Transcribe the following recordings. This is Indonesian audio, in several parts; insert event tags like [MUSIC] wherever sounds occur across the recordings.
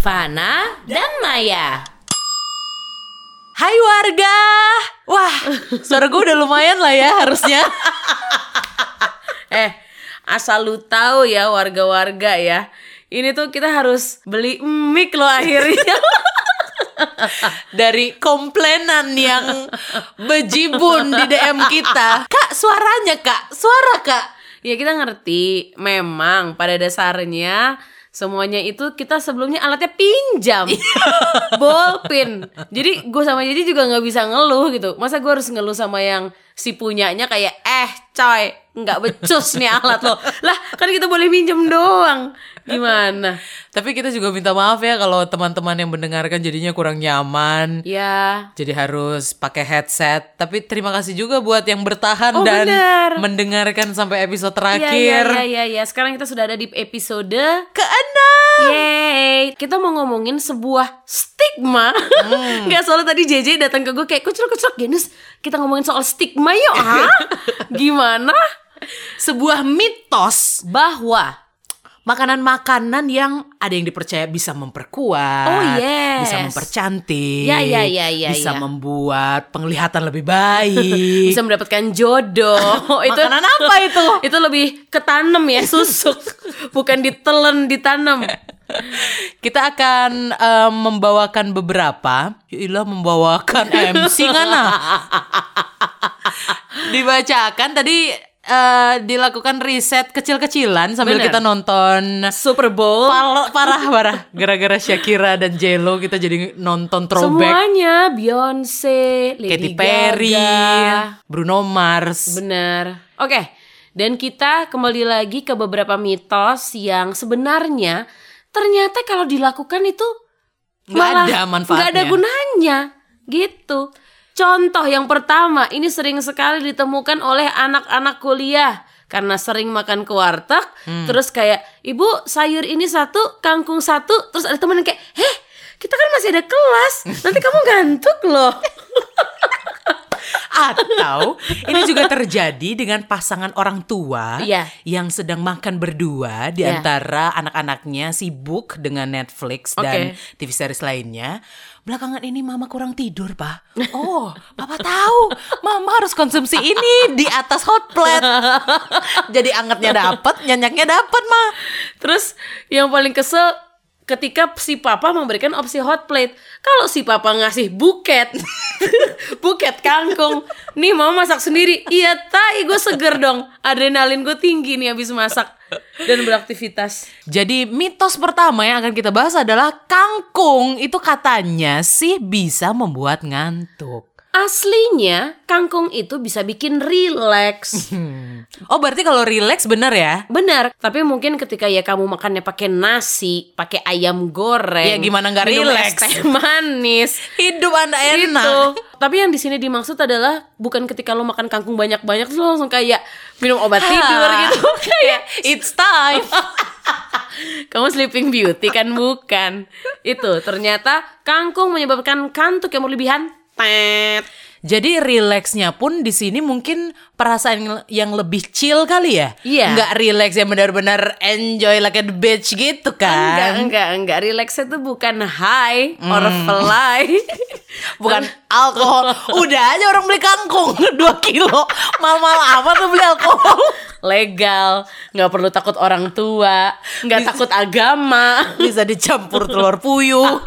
Fana dan Maya. Hai warga. Wah, suara gue udah lumayan lah ya harusnya. Eh, asal lu tahu ya warga-warga ya. Ini tuh kita harus beli mic loh akhirnya. Dari komplainan yang bejibun di DM kita. Kak, suaranya kak, suara kak. ya kita ngerti, memang pada dasarnya semuanya itu kita sebelumnya alatnya pinjam. Bolpin jadi gue sama Jadi juga nggak bisa ngeluh gitu. Masa gue harus ngeluh sama yang si punyanya kayak eh coy nggak becus nih alat lo lah kan kita boleh minjem doang gimana Tapi kita juga minta maaf ya kalau teman-teman yang mendengarkan jadinya kurang nyaman. ya Jadi harus pakai headset. Tapi terima kasih juga buat yang bertahan Oh, dan benar. mendengarkan sampai episode ya terakhir. ya ya ya ya sekarang kita sudah ada di episode Keenam. Yeay, kita mau ngomongin sebuah stigma. [LAUGHS] Nggak soalnya tadi JJ datang ke gue kayak kucel-kucel Genus, kita ngomongin soal stigma yuk, ha? [LAUGHS] Gimana? Sebuah mitos Bahwa makanan-makanan yang ada yang dipercaya bisa memperkuat, Oh, yes. bisa mempercantik, Ya, ya, ya, ya, bisa ya. membuat penglihatan lebih baik. [LAUGHS] bisa mendapatkan jodoh. [LAUGHS] itu Makanan apa itu? itu lebih ketanam ya, susuk. Bukan ditelen, ditanam. Kita akan em, membawakan beberapa, Yaelah membawakan [LAUGHS] MC ngana. Dibacakan tadi eh, dilakukan riset kecil-kecilan sambil Bener. kita nonton Super Bowl. Pal- parah parah gara-gara Shakira dan Jello kita jadi nonton throwback Semuanya Beyonce, Lady Katy Perry, Gaga. Bruno Mars. Bener. Oke, dan kita kembali lagi ke beberapa mitos yang sebenarnya ternyata kalau dilakukan itu Nggak ada manfaatnya. nggak ada gunanya, gitu. Contoh yang pertama, ini sering sekali ditemukan oleh anak-anak kuliah karena sering makan ke warteg, Hmm. terus kayak ibu sayur ini satu, kangkung satu, terus ada temen yang kayak, heh kita kan masih ada kelas, nanti kamu ngantuk loh. [LAUGHS] Atau ini juga terjadi dengan pasangan orang tua Iya. yang sedang makan berdua di Iya. antara anak-anaknya sibuk dengan Netflix dan Oke. TV series lainnya. Belakangan ini mama kurang tidur, Pak. [LAUGHS] Oh, Papa tahu. Mama harus konsumsi ini di atas hot plate. [LAUGHS] Jadi angetnya dapat, nyanyaknya dapat, Ma. Terus yang paling kesel ketika si papa memberikan opsi hot plate. Kalau si papa ngasih buket, [LAUGHS] buket kangkung, nih mau masak sendiri. Iya tai gue seger dong. Adrenalin gue tinggi nih habis masak dan beraktivitas. Jadi mitos pertama yang akan kita bahas adalah kangkung itu katanya sih bisa membuat ngantuk. Aslinya kangkung itu bisa bikin rileks. [LAUGHS] Oh berarti kalau relax bener ya? Benar, tapi mungkin ketika ya kamu makannya pakai nasi, pakai ayam goreng, Ya, gimana nggak rileks? teh manis, [LAUGHS] Hidup anda Gitu. enak. Tapi yang di sini dimaksud adalah bukan ketika lo makan kangkung banyak-banyak terus lo langsung kayak minum obat [LAUGHS] tidur gitu. kayak It's time. kamu sleeping beauty kan bukan. Itu ternyata kangkung menyebabkan kantuk yang berlebihan. Tet. Jadi relaxnya pun di sini mungkin perasaan yang lebih chill kali ya. Iya. Nggak relax yang benar-benar enjoy like a bitch gitu Enggak, kan. enggak, enggak. Relax itu bukan high or fly. [LAUGHS] Bukan [LAUGHS] alkohol. Udah aja orang beli kangkung [LAUGHS] 2 kilo. Mal-mal apa tuh beli alkohol? legal, nggak perlu takut orang tua, nggak takut agama. Bisa dicampur telur puyuh.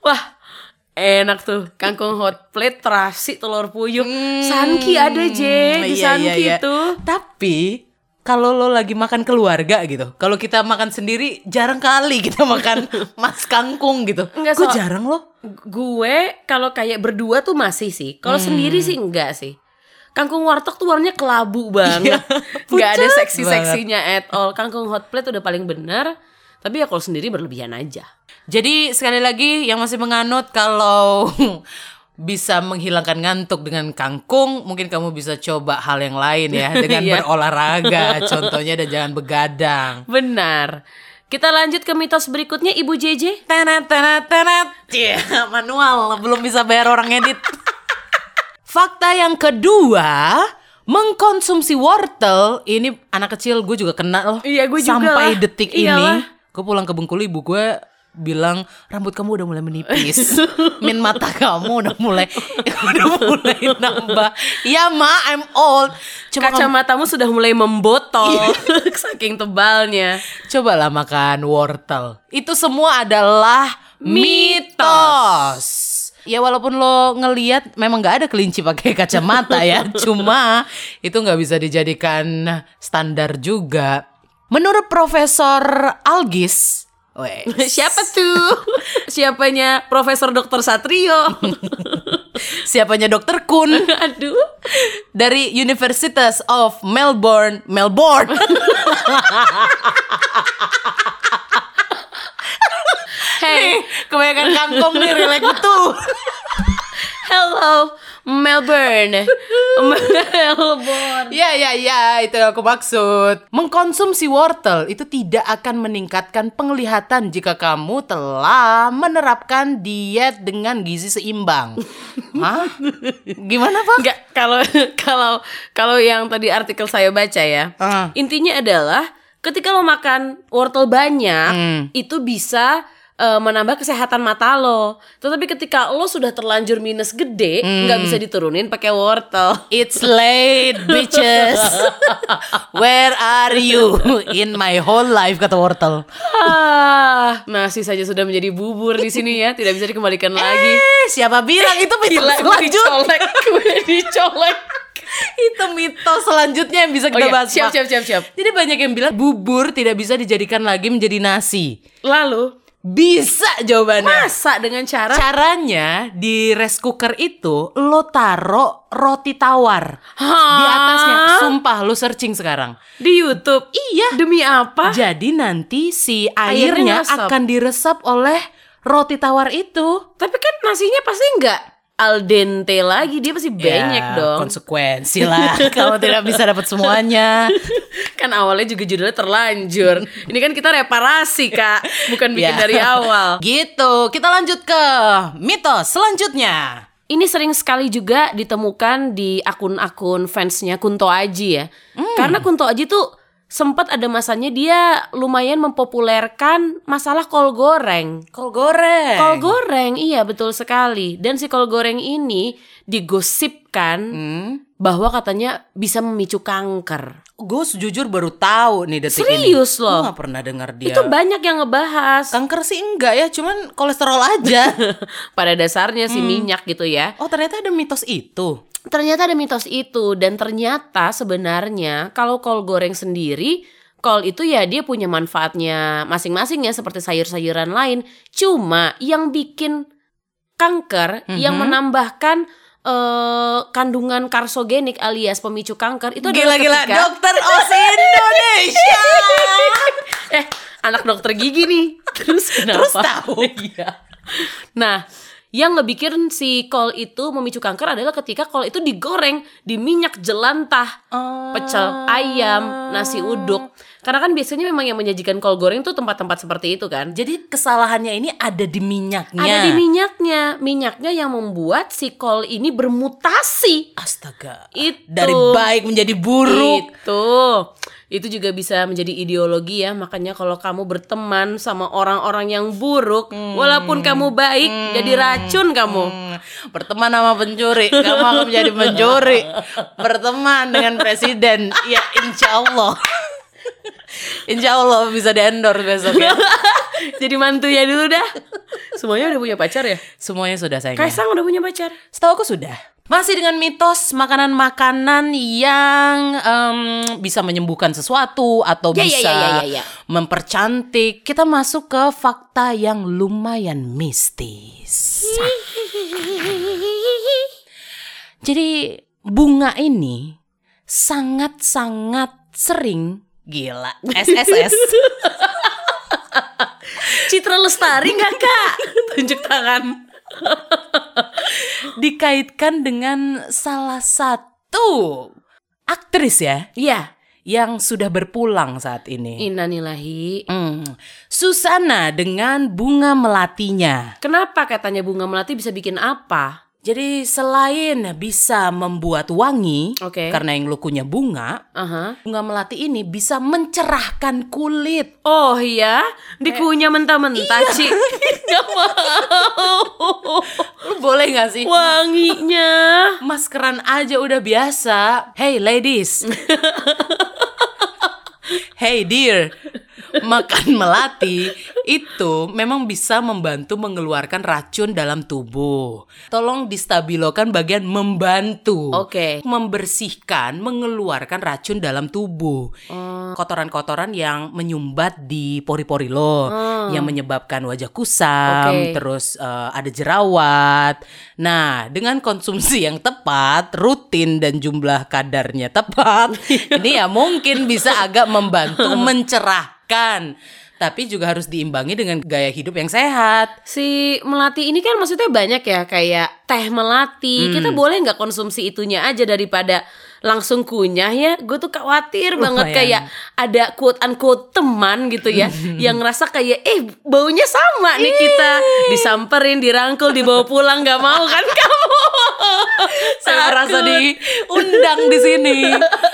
Wah, enak tuh kangkung hot plate terasi telur puyuh. Sanki ada je di Iya, Sanki iya, iya. tuh. Tapi kalau lo lagi makan keluarga gitu, kalau kita makan sendiri jarang kali kita [LAUGHS] makan mas kangkung gitu. Enggak, Gue so- jarang loh. Gue kalau kayak berdua tuh masih sih. Kalau Hmm. sendiri sih enggak sih. Kangkung warteg tuh warnanya kelabu banget. [LAUGHS] Nggak ada seksi-seksinya at all. Kangkung hot plate udah paling bener. Tapi ya kalau sendiri berlebihan aja. Jadi sekali lagi yang masih menganut kalau [LAUGHS] bisa menghilangkan ngantuk dengan kangkung, mungkin kamu bisa coba hal yang lain ya [LAUGHS] dengan Iya. berolahraga [LAUGHS] contohnya dan jangan begadang. Benar. Kita lanjut ke mitos berikutnya Ibu JJ. Tenet tenet tenet. Cia, manual belum bisa bayar orang edit. Fakta yang kedua, mengkonsumsi wortel ini anak kecil gue juga kena loh. Iya, gue juga Sampai detik Iyalah. ini gue pulang ke Bengkulu ibu gue bilang rambut kamu udah mulai menipis, [LAUGHS] min mata kamu udah mulai [LAUGHS] udah mulai nambah. Iya ma, I'm old. Coba kamu- Kacamatamu sudah mulai membotol Iya. [LAUGHS] saking tebalnya. cobalah makan wortel. Itu semua adalah mitos. Ya walaupun lo ngeliat memang nggak ada kelinci pakai kacamata ya, cuma itu nggak bisa dijadikan standar juga. Menurut Profesor Algis, weh, Siapa tuh? [LAUGHS] Siapanya Profesor Dr. Satrio? [LAUGHS] siapanya Dokter Kun [LAUGHS] Aduh. dari Universitas of Melbourne, Melbourne. Hey, Kebanyakan kangkung nih, relax betul. hello Melbourne. [LAUGHS] Melbourne. Ya, ya, ya, itu yang aku maksud. Mengkonsumsi wortel itu tidak akan meningkatkan penglihatan jika kamu telah menerapkan diet dengan gizi seimbang. [LAUGHS] Hah? Gimana, Pak? Enggak, kalau kalau kalau yang tadi artikel saya baca ya. Ah. Intinya adalah ketika lo makan wortel banyak, Hmm. itu bisa eh, menambah kesehatan mata lo. Tetapi ketika lo sudah terlanjur minus gede, Hmm. nggak bisa diturunin pakai wortel. [LAUGHS] It's late, bitches. [LAUGHS] Where are you in my whole life kata wortel. Ah, nasi saja sudah menjadi bubur di sini ya, tidak bisa dikembalikan lagi. Eh, siapa bilang itu Gila, gue selanjutnya? dicolek, gue dicolek. itu mitos selanjutnya yang bisa Oh kita iya, bahas. siap, siap, siap, siap. Jadi banyak yang bilang bubur tidak bisa dijadikan lagi menjadi nasi. Lalu Bisa jawabannya. masak dengan cara Caranya di rice cooker itu lo taro roti tawar Hah? di atasnya. Sumpah lo searching sekarang. di YouTube. Iya. Demi apa? Jadi nanti si Airnya airnya akan diresap oleh roti tawar itu. Tapi kan nasinya pasti nggak al dente lagi, dia pasti banyak Ya, dong. Konsekuensi lah [LAUGHS] kalau tidak bisa dapat semuanya. [LAUGHS] kan awalnya juga judulnya terlanjur. Ini kan kita reparasi kak, bukan bikin Ya. dari awal. [LAUGHS] Gitu. Kita lanjut ke mitos selanjutnya. Ini sering sekali juga ditemukan di akun-akun fansnya Kunto Aji ya. Karena Kunto Aji tuh sempat ada masanya dia lumayan mempopulerkan masalah kol goreng. Kol goreng. Kol goreng, iya betul sekali. Dan si kol goreng ini digosipkan Hmm. bahwa katanya bisa memicu kanker. Gue jujur baru tahu nih detik ini. Serius loh? Gue gak pernah dengar dia. Itu banyak yang ngebahas. Kanker sih enggak ya, cuman kolesterol aja. [LAUGHS] Pada dasarnya Hmm. si minyak gitu ya. oh ternyata ada mitos itu. Ternyata ada mitos itu dan ternyata sebenarnya kalau kol goreng sendiri kol itu ya dia punya manfaatnya masing-masing ya seperti sayur-sayuran lain. Cuma yang bikin kanker yang Mhm. menambahkan eh, kandungan karsogenik alias pemicu kanker itu adalah Gila-gila, ketika dokter [LAUGHS] Osi Indonesia. [LAUGHS] eh anak dokter gigi nih. Terus kenapa? Terus tahu. [LAUGHS] Iya. Nah, yang ngebikin si kol itu memicu kanker adalah ketika kol itu digoreng di minyak jelantah, pecel ayam, nasi uduk. Karena kan biasanya memang yang menyajikan kol goreng tuh tempat-tempat seperti itu kan. Jadi kesalahannya ini ada di minyaknya. Ada di minyaknya, minyaknya yang membuat si kol ini bermutasi. Astaga. Itu Dari baik menjadi buruk. Itu. Itu juga bisa menjadi ideologi ya. Makanya kalau kamu berteman sama orang-orang yang buruk, walaupun kamu baik, jadi racun kamu. Hmm, berteman sama pencuri, kamu akan menjadi pencuri. [LAUGHS] Berteman dengan presiden, ya insya Allah. Insya Allah bisa di endorse besok ya. [LAUGHS] jadi mantunya dulu dah. Semuanya udah punya pacar ya? Semuanya sudah sayang. Kaisang udah punya pacar. Setahu aku sudah. Masih dengan mitos makanan-makanan yang em, bisa menyembuhkan sesuatu atau Ya, ya, bisa ya, ya, ya, ya. mempercantik. Kita masuk ke fakta yang lumayan mistis. Jadi bunga ini sangat-sangat sering gila SSS [LAUGHS] Citra Lestari nggak kak? [LAUGHS] Tunjuk tangan. [LAUGHS] dikaitkan dengan salah satu aktris ya Iya. yang sudah berpulang saat ini. Innanilahi. Hmm. Susana dengan bunga melatinya. Kenapa katanya bunga melati bisa bikin apa? Jadi selain bisa membuat wangi, Oke. karena yang lukunya bunga, Aha. bunga melati ini bisa mencerahkan kulit. Oh iya, dikunyah mentah-mentah, Ci. [LAUGHS] Gak mau. Lu boleh gak sih? Wanginya. Maskeran aja udah biasa. Hey ladies. [LAUGHS] hey dear. Makan melati itu memang bisa membantu mengeluarkan racun dalam tubuh. Tolong distabilokan bagian membantu. Oke. Membersihkan, mengeluarkan racun dalam tubuh. Kotoran-kotoran yang menyumbat di pori-pori lo, yang menyebabkan wajah kusam, Oke. terus eh, ada jerawat. Nah, dengan konsumsi yang tepat, rutin dan jumlah kadarnya tepat, [LAUGHS] ini ya mungkin bisa agak membantu [LAUGHS] mencerahkan. Tapi juga harus diimbangi dengan gaya hidup yang sehat. Si melati ini kan maksudnya banyak ya kayak teh melati. Kita boleh nggak konsumsi itunya aja daripada langsung kunyah ya? Gue tuh khawatir banget Lumayan. kayak ada quote unquote teman gitu ya [LAUGHS] yang ngerasa kayak eh baunya sama nih kita disamperin, dirangkul, dibawa pulang nggak mau kan [LAUGHS] kamu? Saya merasa diundang di sini.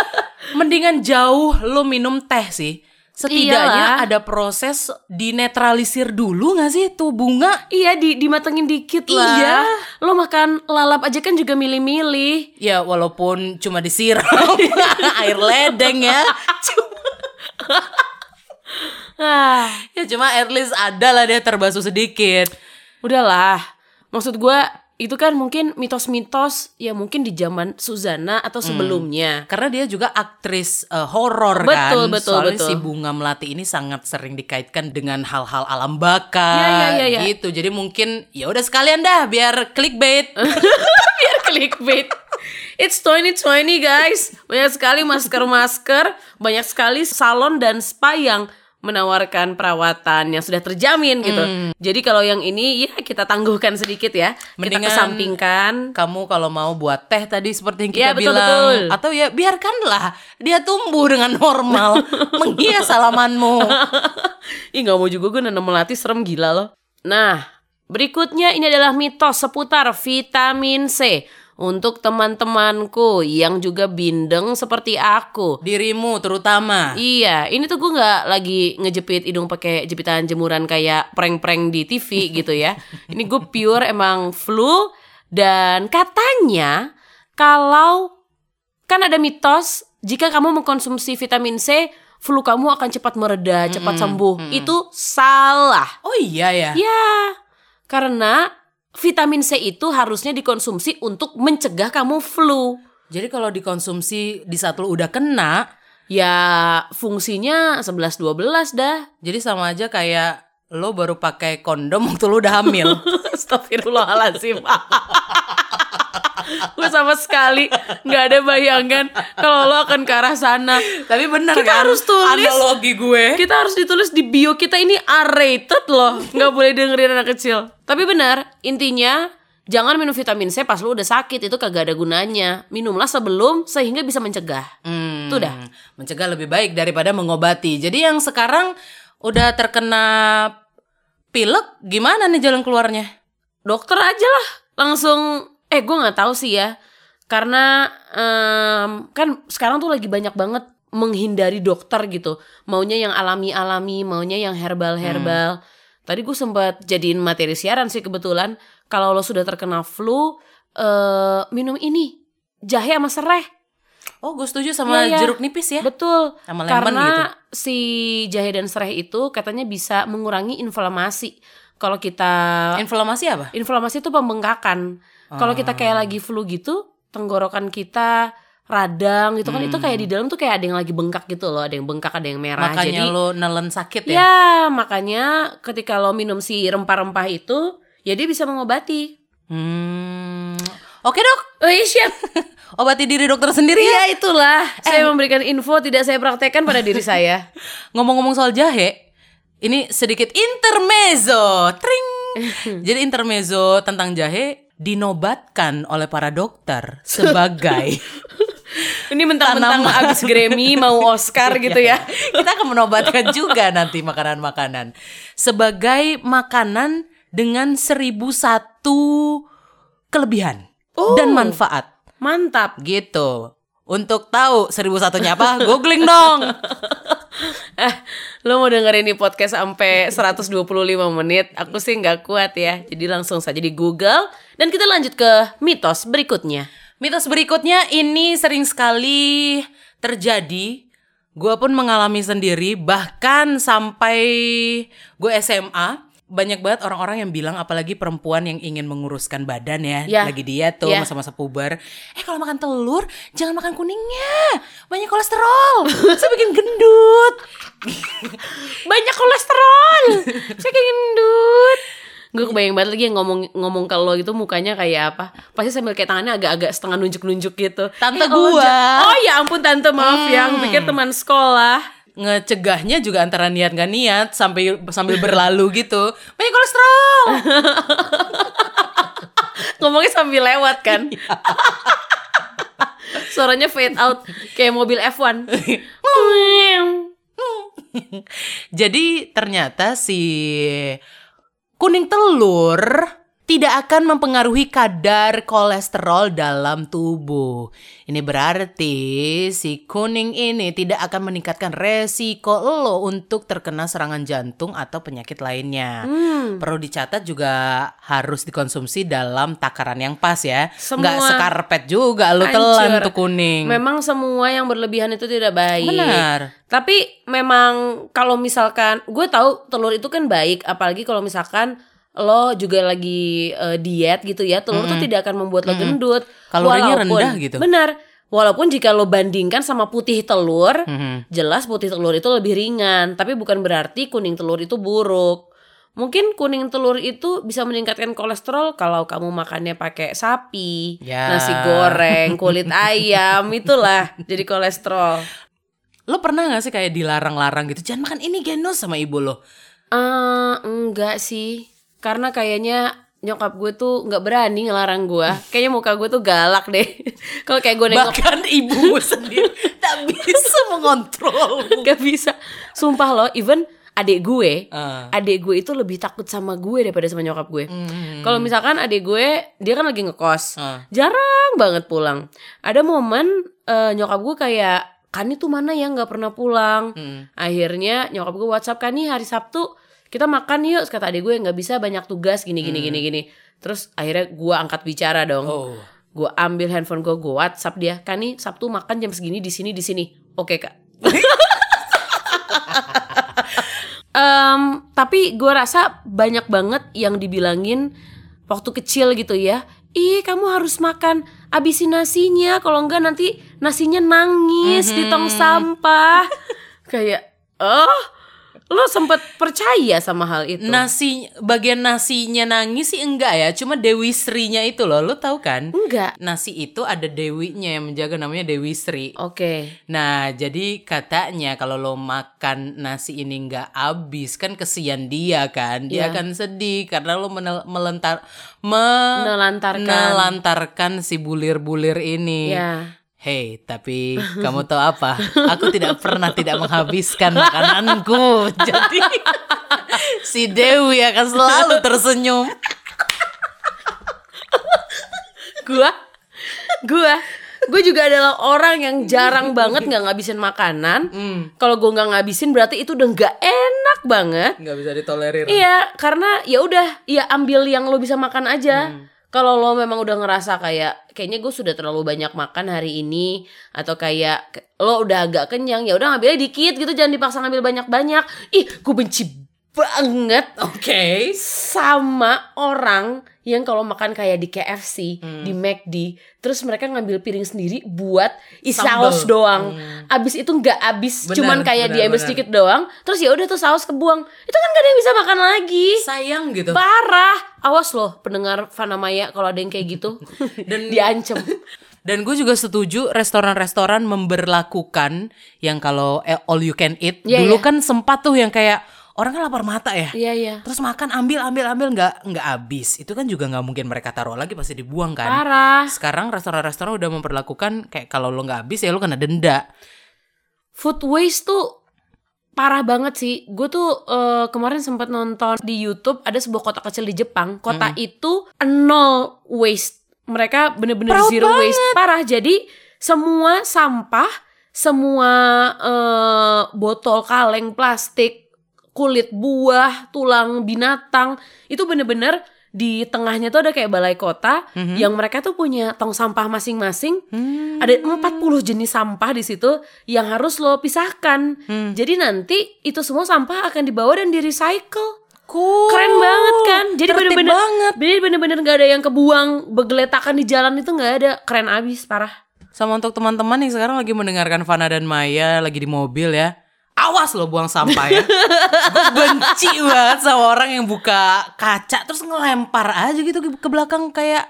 [LAUGHS] Mendingan jauh lo minum teh sih. Setidaknya Iyalah. ada proses dinetralisir dulu gak sih tuh bunga? Iya di dimatengin dikit lah. Iya. Lo makan lalap aja kan juga milih-milih. Ya walaupun cuma disiram [LAUGHS] air ledeng ya. Ah. Ya cuma at least ada lah dia terbasuh sedikit. Udahlah, maksud gua itu kan mungkin mitos-mitos ya mungkin di zaman Suzana atau sebelumnya. Karena dia juga aktris eh, horor Betul, kan. betul, Soalnya betul. si Bunga Melati ini sangat sering dikaitkan dengan hal-hal alam baka Ya, ya, ya, ya. gitu. Jadi mungkin ya udah sekalian dah biar clickbait. [LAUGHS] Biar clickbait. It's 2020 guys. Banyak sekali masker-masker, banyak sekali salon dan spa yang menawarkan perawatan yang sudah terjamin gitu. Jadi kalau yang ini ya kita tangguhkan sedikit ya. kita Mendingan- kesampingkan. Kamu kalau mau buat teh tadi seperti yang kita Ya, betul, bilang betul. atau ya biarkanlah dia tumbuh dengan normal [LAUGHS] menghias halamanmu. [LAUGHS] Ih gak mau juga gue nanam melati serem gila loh. Nah, berikutnya ini adalah mitos seputar vitamin C. Untuk teman-temanku yang juga bindeng seperti aku. Dirimu terutama. Iya, ini tuh gue nggak lagi ngejepit hidung pakai jepitan jemuran kayak prank-prank di TV [LAUGHS] gitu ya. Ini gue pure emang flu dan katanya kalau kan ada mitos jika kamu mengkonsumsi vitamin C, flu kamu akan cepat mereda, cepat sembuh. Itu salah. Oh iya ya. Ya, karena vitamin C itu harusnya dikonsumsi untuk mencegah kamu flu. Jadi kalau dikonsumsi di saat lu udah kena, Ya, fungsinya 11-12 dah. jadi sama aja kayak lo baru pakai kondom waktu lu udah hamil. [LAUGHS] Astagfirullahaladzim Gue sama sekali nggak ada bayangan kalau lo akan ke arah sana. Tapi bener Kita kan harus tulis. analogi gue. Kita harus ditulis di bio kita ini R-rated loh, nggak boleh dengerin anak kecil. Tapi benar, intinya jangan minum vitamin C pas lo udah sakit itu kagak ada gunanya. Minumlah sebelum sehingga bisa mencegah. Hmm, Itu dah. Mencegah lebih baik daripada mengobati. Jadi yang sekarang udah terkena pilek, gimana nih jalan keluarnya? dokter aja lah langsung eh gue nggak tahu sih ya karena em, kan sekarang tuh lagi banyak banget menghindari dokter gitu maunya yang alami alami maunya yang herbal herbal tadi gue sempat jadiin materi siaran sih kebetulan kalau lo sudah terkena flu eh minum ini jahe sama serai Oh, gue setuju sama iya. jeruk nipis ya. betul Sama lemon karena gitu. si jahe dan serai itu katanya bisa mengurangi inflamasi kalau kita Inflamasi apa? Inflamasi itu pembengkakan. Kalau kita kayak Ah. lagi flu gitu, tenggorokan kita radang gitu kan itu kayak di dalam tuh kayak ada yang lagi bengkak gitu loh, ada yang bengkak, ada yang merah. Makanya Jadi lo nelen sakit ya? ya makanya ketika lo minum si rempah-rempah itu, ya dia bisa mengobati. Hmm. Oke dok, Oh iya siap. [LAUGHS] obati diri dokter sendiri ya. Iya itulah. Saya memberikan info tidak saya praktekkan pada diri saya. [LAUGHS] Ngomong-ngomong soal jahe, ini sedikit intermezzo. Tring. [LAUGHS] Jadi intermezzo tentang jahe dinobatkan oleh para dokter sebagai [LAUGHS] Ini mentang-mentang abis Grammy mau Oscar gitu ya. [LAUGHS] Kita akan menobatkan juga nanti makanan-makanan sebagai makanan dengan seribu satu kelebihan Oh. dan manfaat Mantap. gitu. Untuk tahu seribu satunya apa, googling dong. [LAUGHS] Eh, lo mau dengerin ini podcast sampai 125 menit? Aku sih nggak kuat ya. Jadi langsung saja di Google dan kita lanjut ke mitos berikutnya. Mitos berikutnya ini sering sekali terjadi. Gue pun mengalami sendiri, bahkan sampai gue SMA banyak banget orang-orang yang bilang apalagi perempuan yang ingin menguruskan badan ya, Ya. lagi diet tuh Ya. masa-masa puber. Eh kalau makan telur jangan makan kuningnya, banyak kolesterol, [LAUGHS] saya bikin gendut. [LAUGHS] Banyak kolesterol. Saya kayak gendut. Gue kebayang banget lagi yang ngomong ngomong ke lo gitu mukanya kayak apa? Pasti sambil kayak tangannya agak-agak setengah nunjuk-nunjuk gitu. Tante Eh, oh, gua. Oh ya ampun tante maaf ya, aku pikir teman sekolah. Ngecegahnya juga antara niat gak niat sampai sambil berlalu gitu. Banyak kolesterol. [LAUGHS] Ngomongnya sambil lewat kan. Iya. [LAUGHS] Suaranya fade out kayak mobil F1. [LAUGHS] Jadi ternyata si kuning telur tidak akan mempengaruhi kadar kolesterol dalam tubuh. Ini berarti si kuning ini tidak akan meningkatkan resiko lo untuk terkena serangan jantung atau penyakit lainnya. Hmm. Perlu dicatat juga harus dikonsumsi dalam takaran yang pas ya. Semua- Nggak sekarpet juga lo telan tuh kuning. Memang semua yang berlebihan itu tidak baik. Benar. Tapi memang kalau misalkan gue tahu telur itu kan baik, apalagi kalau misalkan lo juga lagi eh, diet gitu ya, telur tuh tidak akan membuat lo gendut. Kalorinya Walaupun- rendah gitu. Benar. Walaupun jika lo bandingkan sama putih telur, Mhm. jelas putih telur itu lebih ringan, tapi bukan berarti kuning telur itu buruk. Mungkin kuning telur itu bisa meningkatkan kolesterol kalau kamu makannya pakai sapi, Ya. nasi goreng, kulit [LAUGHS] ayam, itulah jadi kolesterol. Lo pernah gak sih kayak dilarang-larang gitu Jangan makan ini genos sama ibu lo Eh, enggak sih. Karena kayaknya nyokap gue tuh nggak berani ngelarang gue. Kayaknya muka gue tuh galak deh. [LAUGHS] Kalau kayak gue nengok Bahkan ibumu [LAUGHS] sendiri tak bisa mengontrol Gak bisa. Sumpah loh, even adik gue, Ah. adik gue itu lebih takut sama gue daripada sama nyokap gue. Hmm. Kalau misalkan adik gue, dia kan lagi ngekos, Ah. jarang banget pulang. Ada momen eh, nyokap gue kayak, Kani tuh mana ya nggak pernah pulang. Hmm. Akhirnya nyokap gue WhatsApp Kani hari Sabtu kita makan yuk. Kata adik gue nggak bisa banyak tugas gini gini gini gini. Terus akhirnya gue angkat bicara dong. Hmm. Oh Gue ambil handphone gue, gue WhatsApp dia. Kani Sabtu makan jam segini di sini di sini. Oke kak. [LAUGHS] Em, tapi gue rasa banyak banget yang dibilangin waktu kecil gitu ya. Ih kamu harus makan abisin nasinya kalau enggak nanti nasinya nangis di tong sampah. Kayak oh lo sempet percaya sama hal itu? Nasi Bagian nasinya nangis sih enggak ya Cuma Dewi Sri-nya itu loh Lo tahu kan enggak. Nasi itu ada Dewinya yang menjaga namanya Dewi Sri Oke. Nah, jadi katanya kalau lo makan nasi ini nggak habis kan kesian dia kan, dia Iya. akan sedih karena lo menel- melentar me- Melantarkan. si bulir-bulir ini. Ya. Hei, tapi kamu tahu apa? Aku tidak pernah tidak menghabiskan makananku. [LAUGHS] Jadi si Dewi akan selalu tersenyum. Gua gua gue juga adalah orang yang jarang banget nggak ngabisin makanan. Kalau gue nggak ngabisin berarti itu udah nggak enak banget. Nggak bisa ditolerir. Iya, karena ya udah, ya ambil yang lo bisa makan aja. Kalau lo memang udah ngerasa kayak kayaknya gue sudah terlalu banyak makan hari ini atau kayak lo udah agak kenyang, ya udah ngambilnya dikit gitu, jangan dipaksa ngambil banyak-banyak. Ih, gue benci banget Oke. sama orang yang kalau makan kayak di KFC, Hmm. di McD, terus mereka ngambil piring sendiri buat isi Sambal. saus doang. Abis itu nggak abis, Benar, cuman kayak benar, diambil sedikit doang. Terus ya udah tuh saus kebuang. Itu kan gak ada yang bisa makan lagi. Sayang gitu. Parah. Awas loh pendengar Fanamaya kalau ada yang kayak gitu. [LAUGHS] Dan- diancem. [LAUGHS] Dan gue juga setuju restoran-restoran memberlakukan yang kalau eh, all you can eat. Iya, Dulu iya. kan sempat tuh yang kayak orang kan lapar mata ya. Iya iya. Terus makan ambil ambil ambil nggak nggak habis. Itu kan juga nggak mungkin mereka taruh lagi pasti dibuang kan. Parah. Sekarang restoran-restoran udah memperlakukan kayak kalau lo nggak habis ya lo kena denda. Food waste tuh parah banget sih. Gue tuh eh, kemarin sempat nonton di YouTube ada sebuah kota kecil di Jepang. Kota itu nol waste mereka bener-bener zero waste parah. Jadi semua sampah, semua eh, botol kaleng plastik, kulit buah, tulang binatang itu bener-bener di tengahnya tuh ada kayak balai kota yang mereka tuh punya tong sampah masing-masing. Hmm. Ada 40 jenis sampah di situ yang harus lo pisahkan. Hmm. Jadi nanti itu semua sampah akan dibawa dan di recycle. Cool. Keren banget kan? Jadi bener-bener banget. Jadi bener-bener gak ada yang kebuang Begeletakan di jalan itu gak ada Keren abis parah Sama untuk teman-teman yang sekarang lagi mendengarkan Fana dan Maya lagi di mobil ya. Awas lo buang sampah ya. Gue benci banget sama orang yang buka kaca terus ngelempar aja gitu ke belakang kayak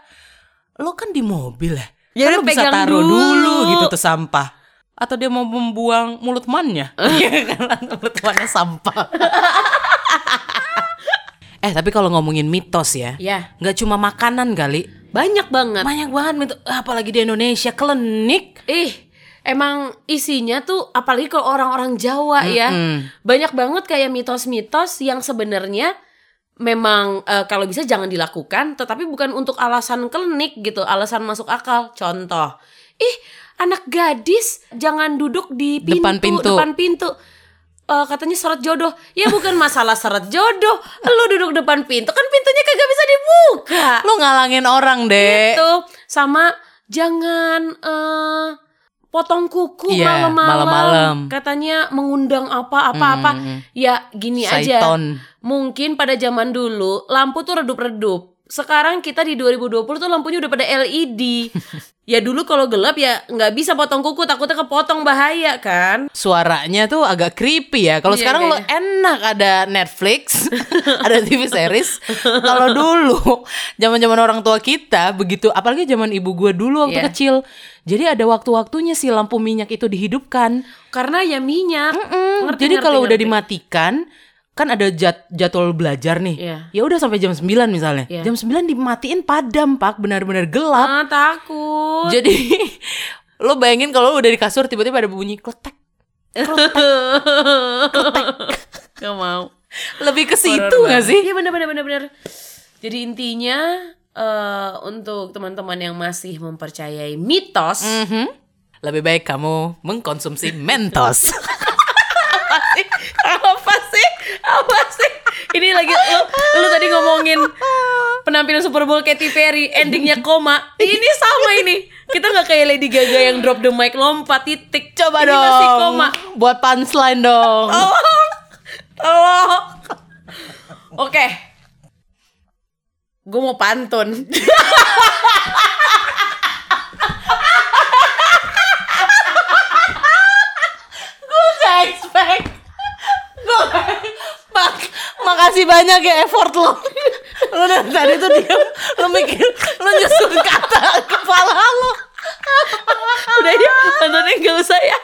lo kan di mobil ya. Ya kan lo bisa taruh dulu. dulu gitu tuh sampah. Atau dia mau membuang mulut mannya. [LAUGHS] Iya [LAUGHS] kan mulut mannya sampah. [LAUGHS] eh tapi kalau ngomongin mitos ya. Ya nggak cuma makanan kali. Banyak banget Banyak banget mitos. Apalagi di Indonesia klinik. Ih Emang isinya tuh Apalagi kalau orang-orang Jawa ya. Mm-mm. Banyak banget kayak mitos-mitos Yang sebenarnya Memang eh, kalau bisa jangan dilakukan Tetapi bukan untuk alasan klinik gitu Alasan masuk akal. Contoh Ih anak gadis Jangan duduk di pintu Depan pintu. Depan pintu. Eh, katanya syarat jodoh. Ya bukan masalah syarat jodoh. Lu duduk depan pintu kan pintunya kagak bisa dibuka. Lo ngalangin orang deh. gitu. Sama jangan eh potong kuku Iya, malam-malam katanya mengundang apa-apa-apa Hmm. ya gini aja. Saiton. mungkin pada zaman dulu lampu tuh redup-redup. Sekarang kita di 2020 tuh lampunya udah pada LED [LAUGHS] ya dulu kalau gelap ya nggak bisa potong kuku takutnya kepotong bahaya kan Suaranya tuh agak creepy ya. Kalau Iya, sekarang lo kayaknya. enak ada Netflix, [LAUGHS] ada TV series. Kalau dulu zaman-zaman orang tua kita begitu, apalagi zaman ibu gua dulu waktu Iya. kecil. Jadi ada waktu-waktunya si lampu minyak itu dihidupkan. karena ya minyak Mm, Ngerti, Jadi kalau udah dimatikan kan ada jad- jadwal belajar nih. Iya. Ya udah sampai jam 9 misalnya. Iya. Jam 9 dimatiin padam, Pak, benar-benar gelap. ah, takut Jadi [LAUGHS] lo bayangin kalau udah di kasur tiba-tiba ada bunyi kletek. [LAUGHS] Gak mau Lebih ke situ gak sih? Iya bener bener. Jadi intinya eh untuk teman-teman yang masih mempercayai mitos, Mhm. Lebih baik kamu mengkonsumsi Mentos. [LAUGHS] apa sih? Apa sih? Ini lagi lu, lu tadi ngomongin penampilan Super Bowl Katy Perry, endingnya koma. Ini sama ini. Kita nggak kayak Lady Gaga yang drop the mic lompat titik. Coba ini dong. Masih koma. Buat punchline dong. Tolong. Tolong. Oke. Gue mau pantun. Gak expect. Gue Mak, makasih banyak ya effort lo. Lo dari tadi tuh diam, lo mikir, lo nyusun kata kepala lo. Udah ya, nontonnya gak usah ya.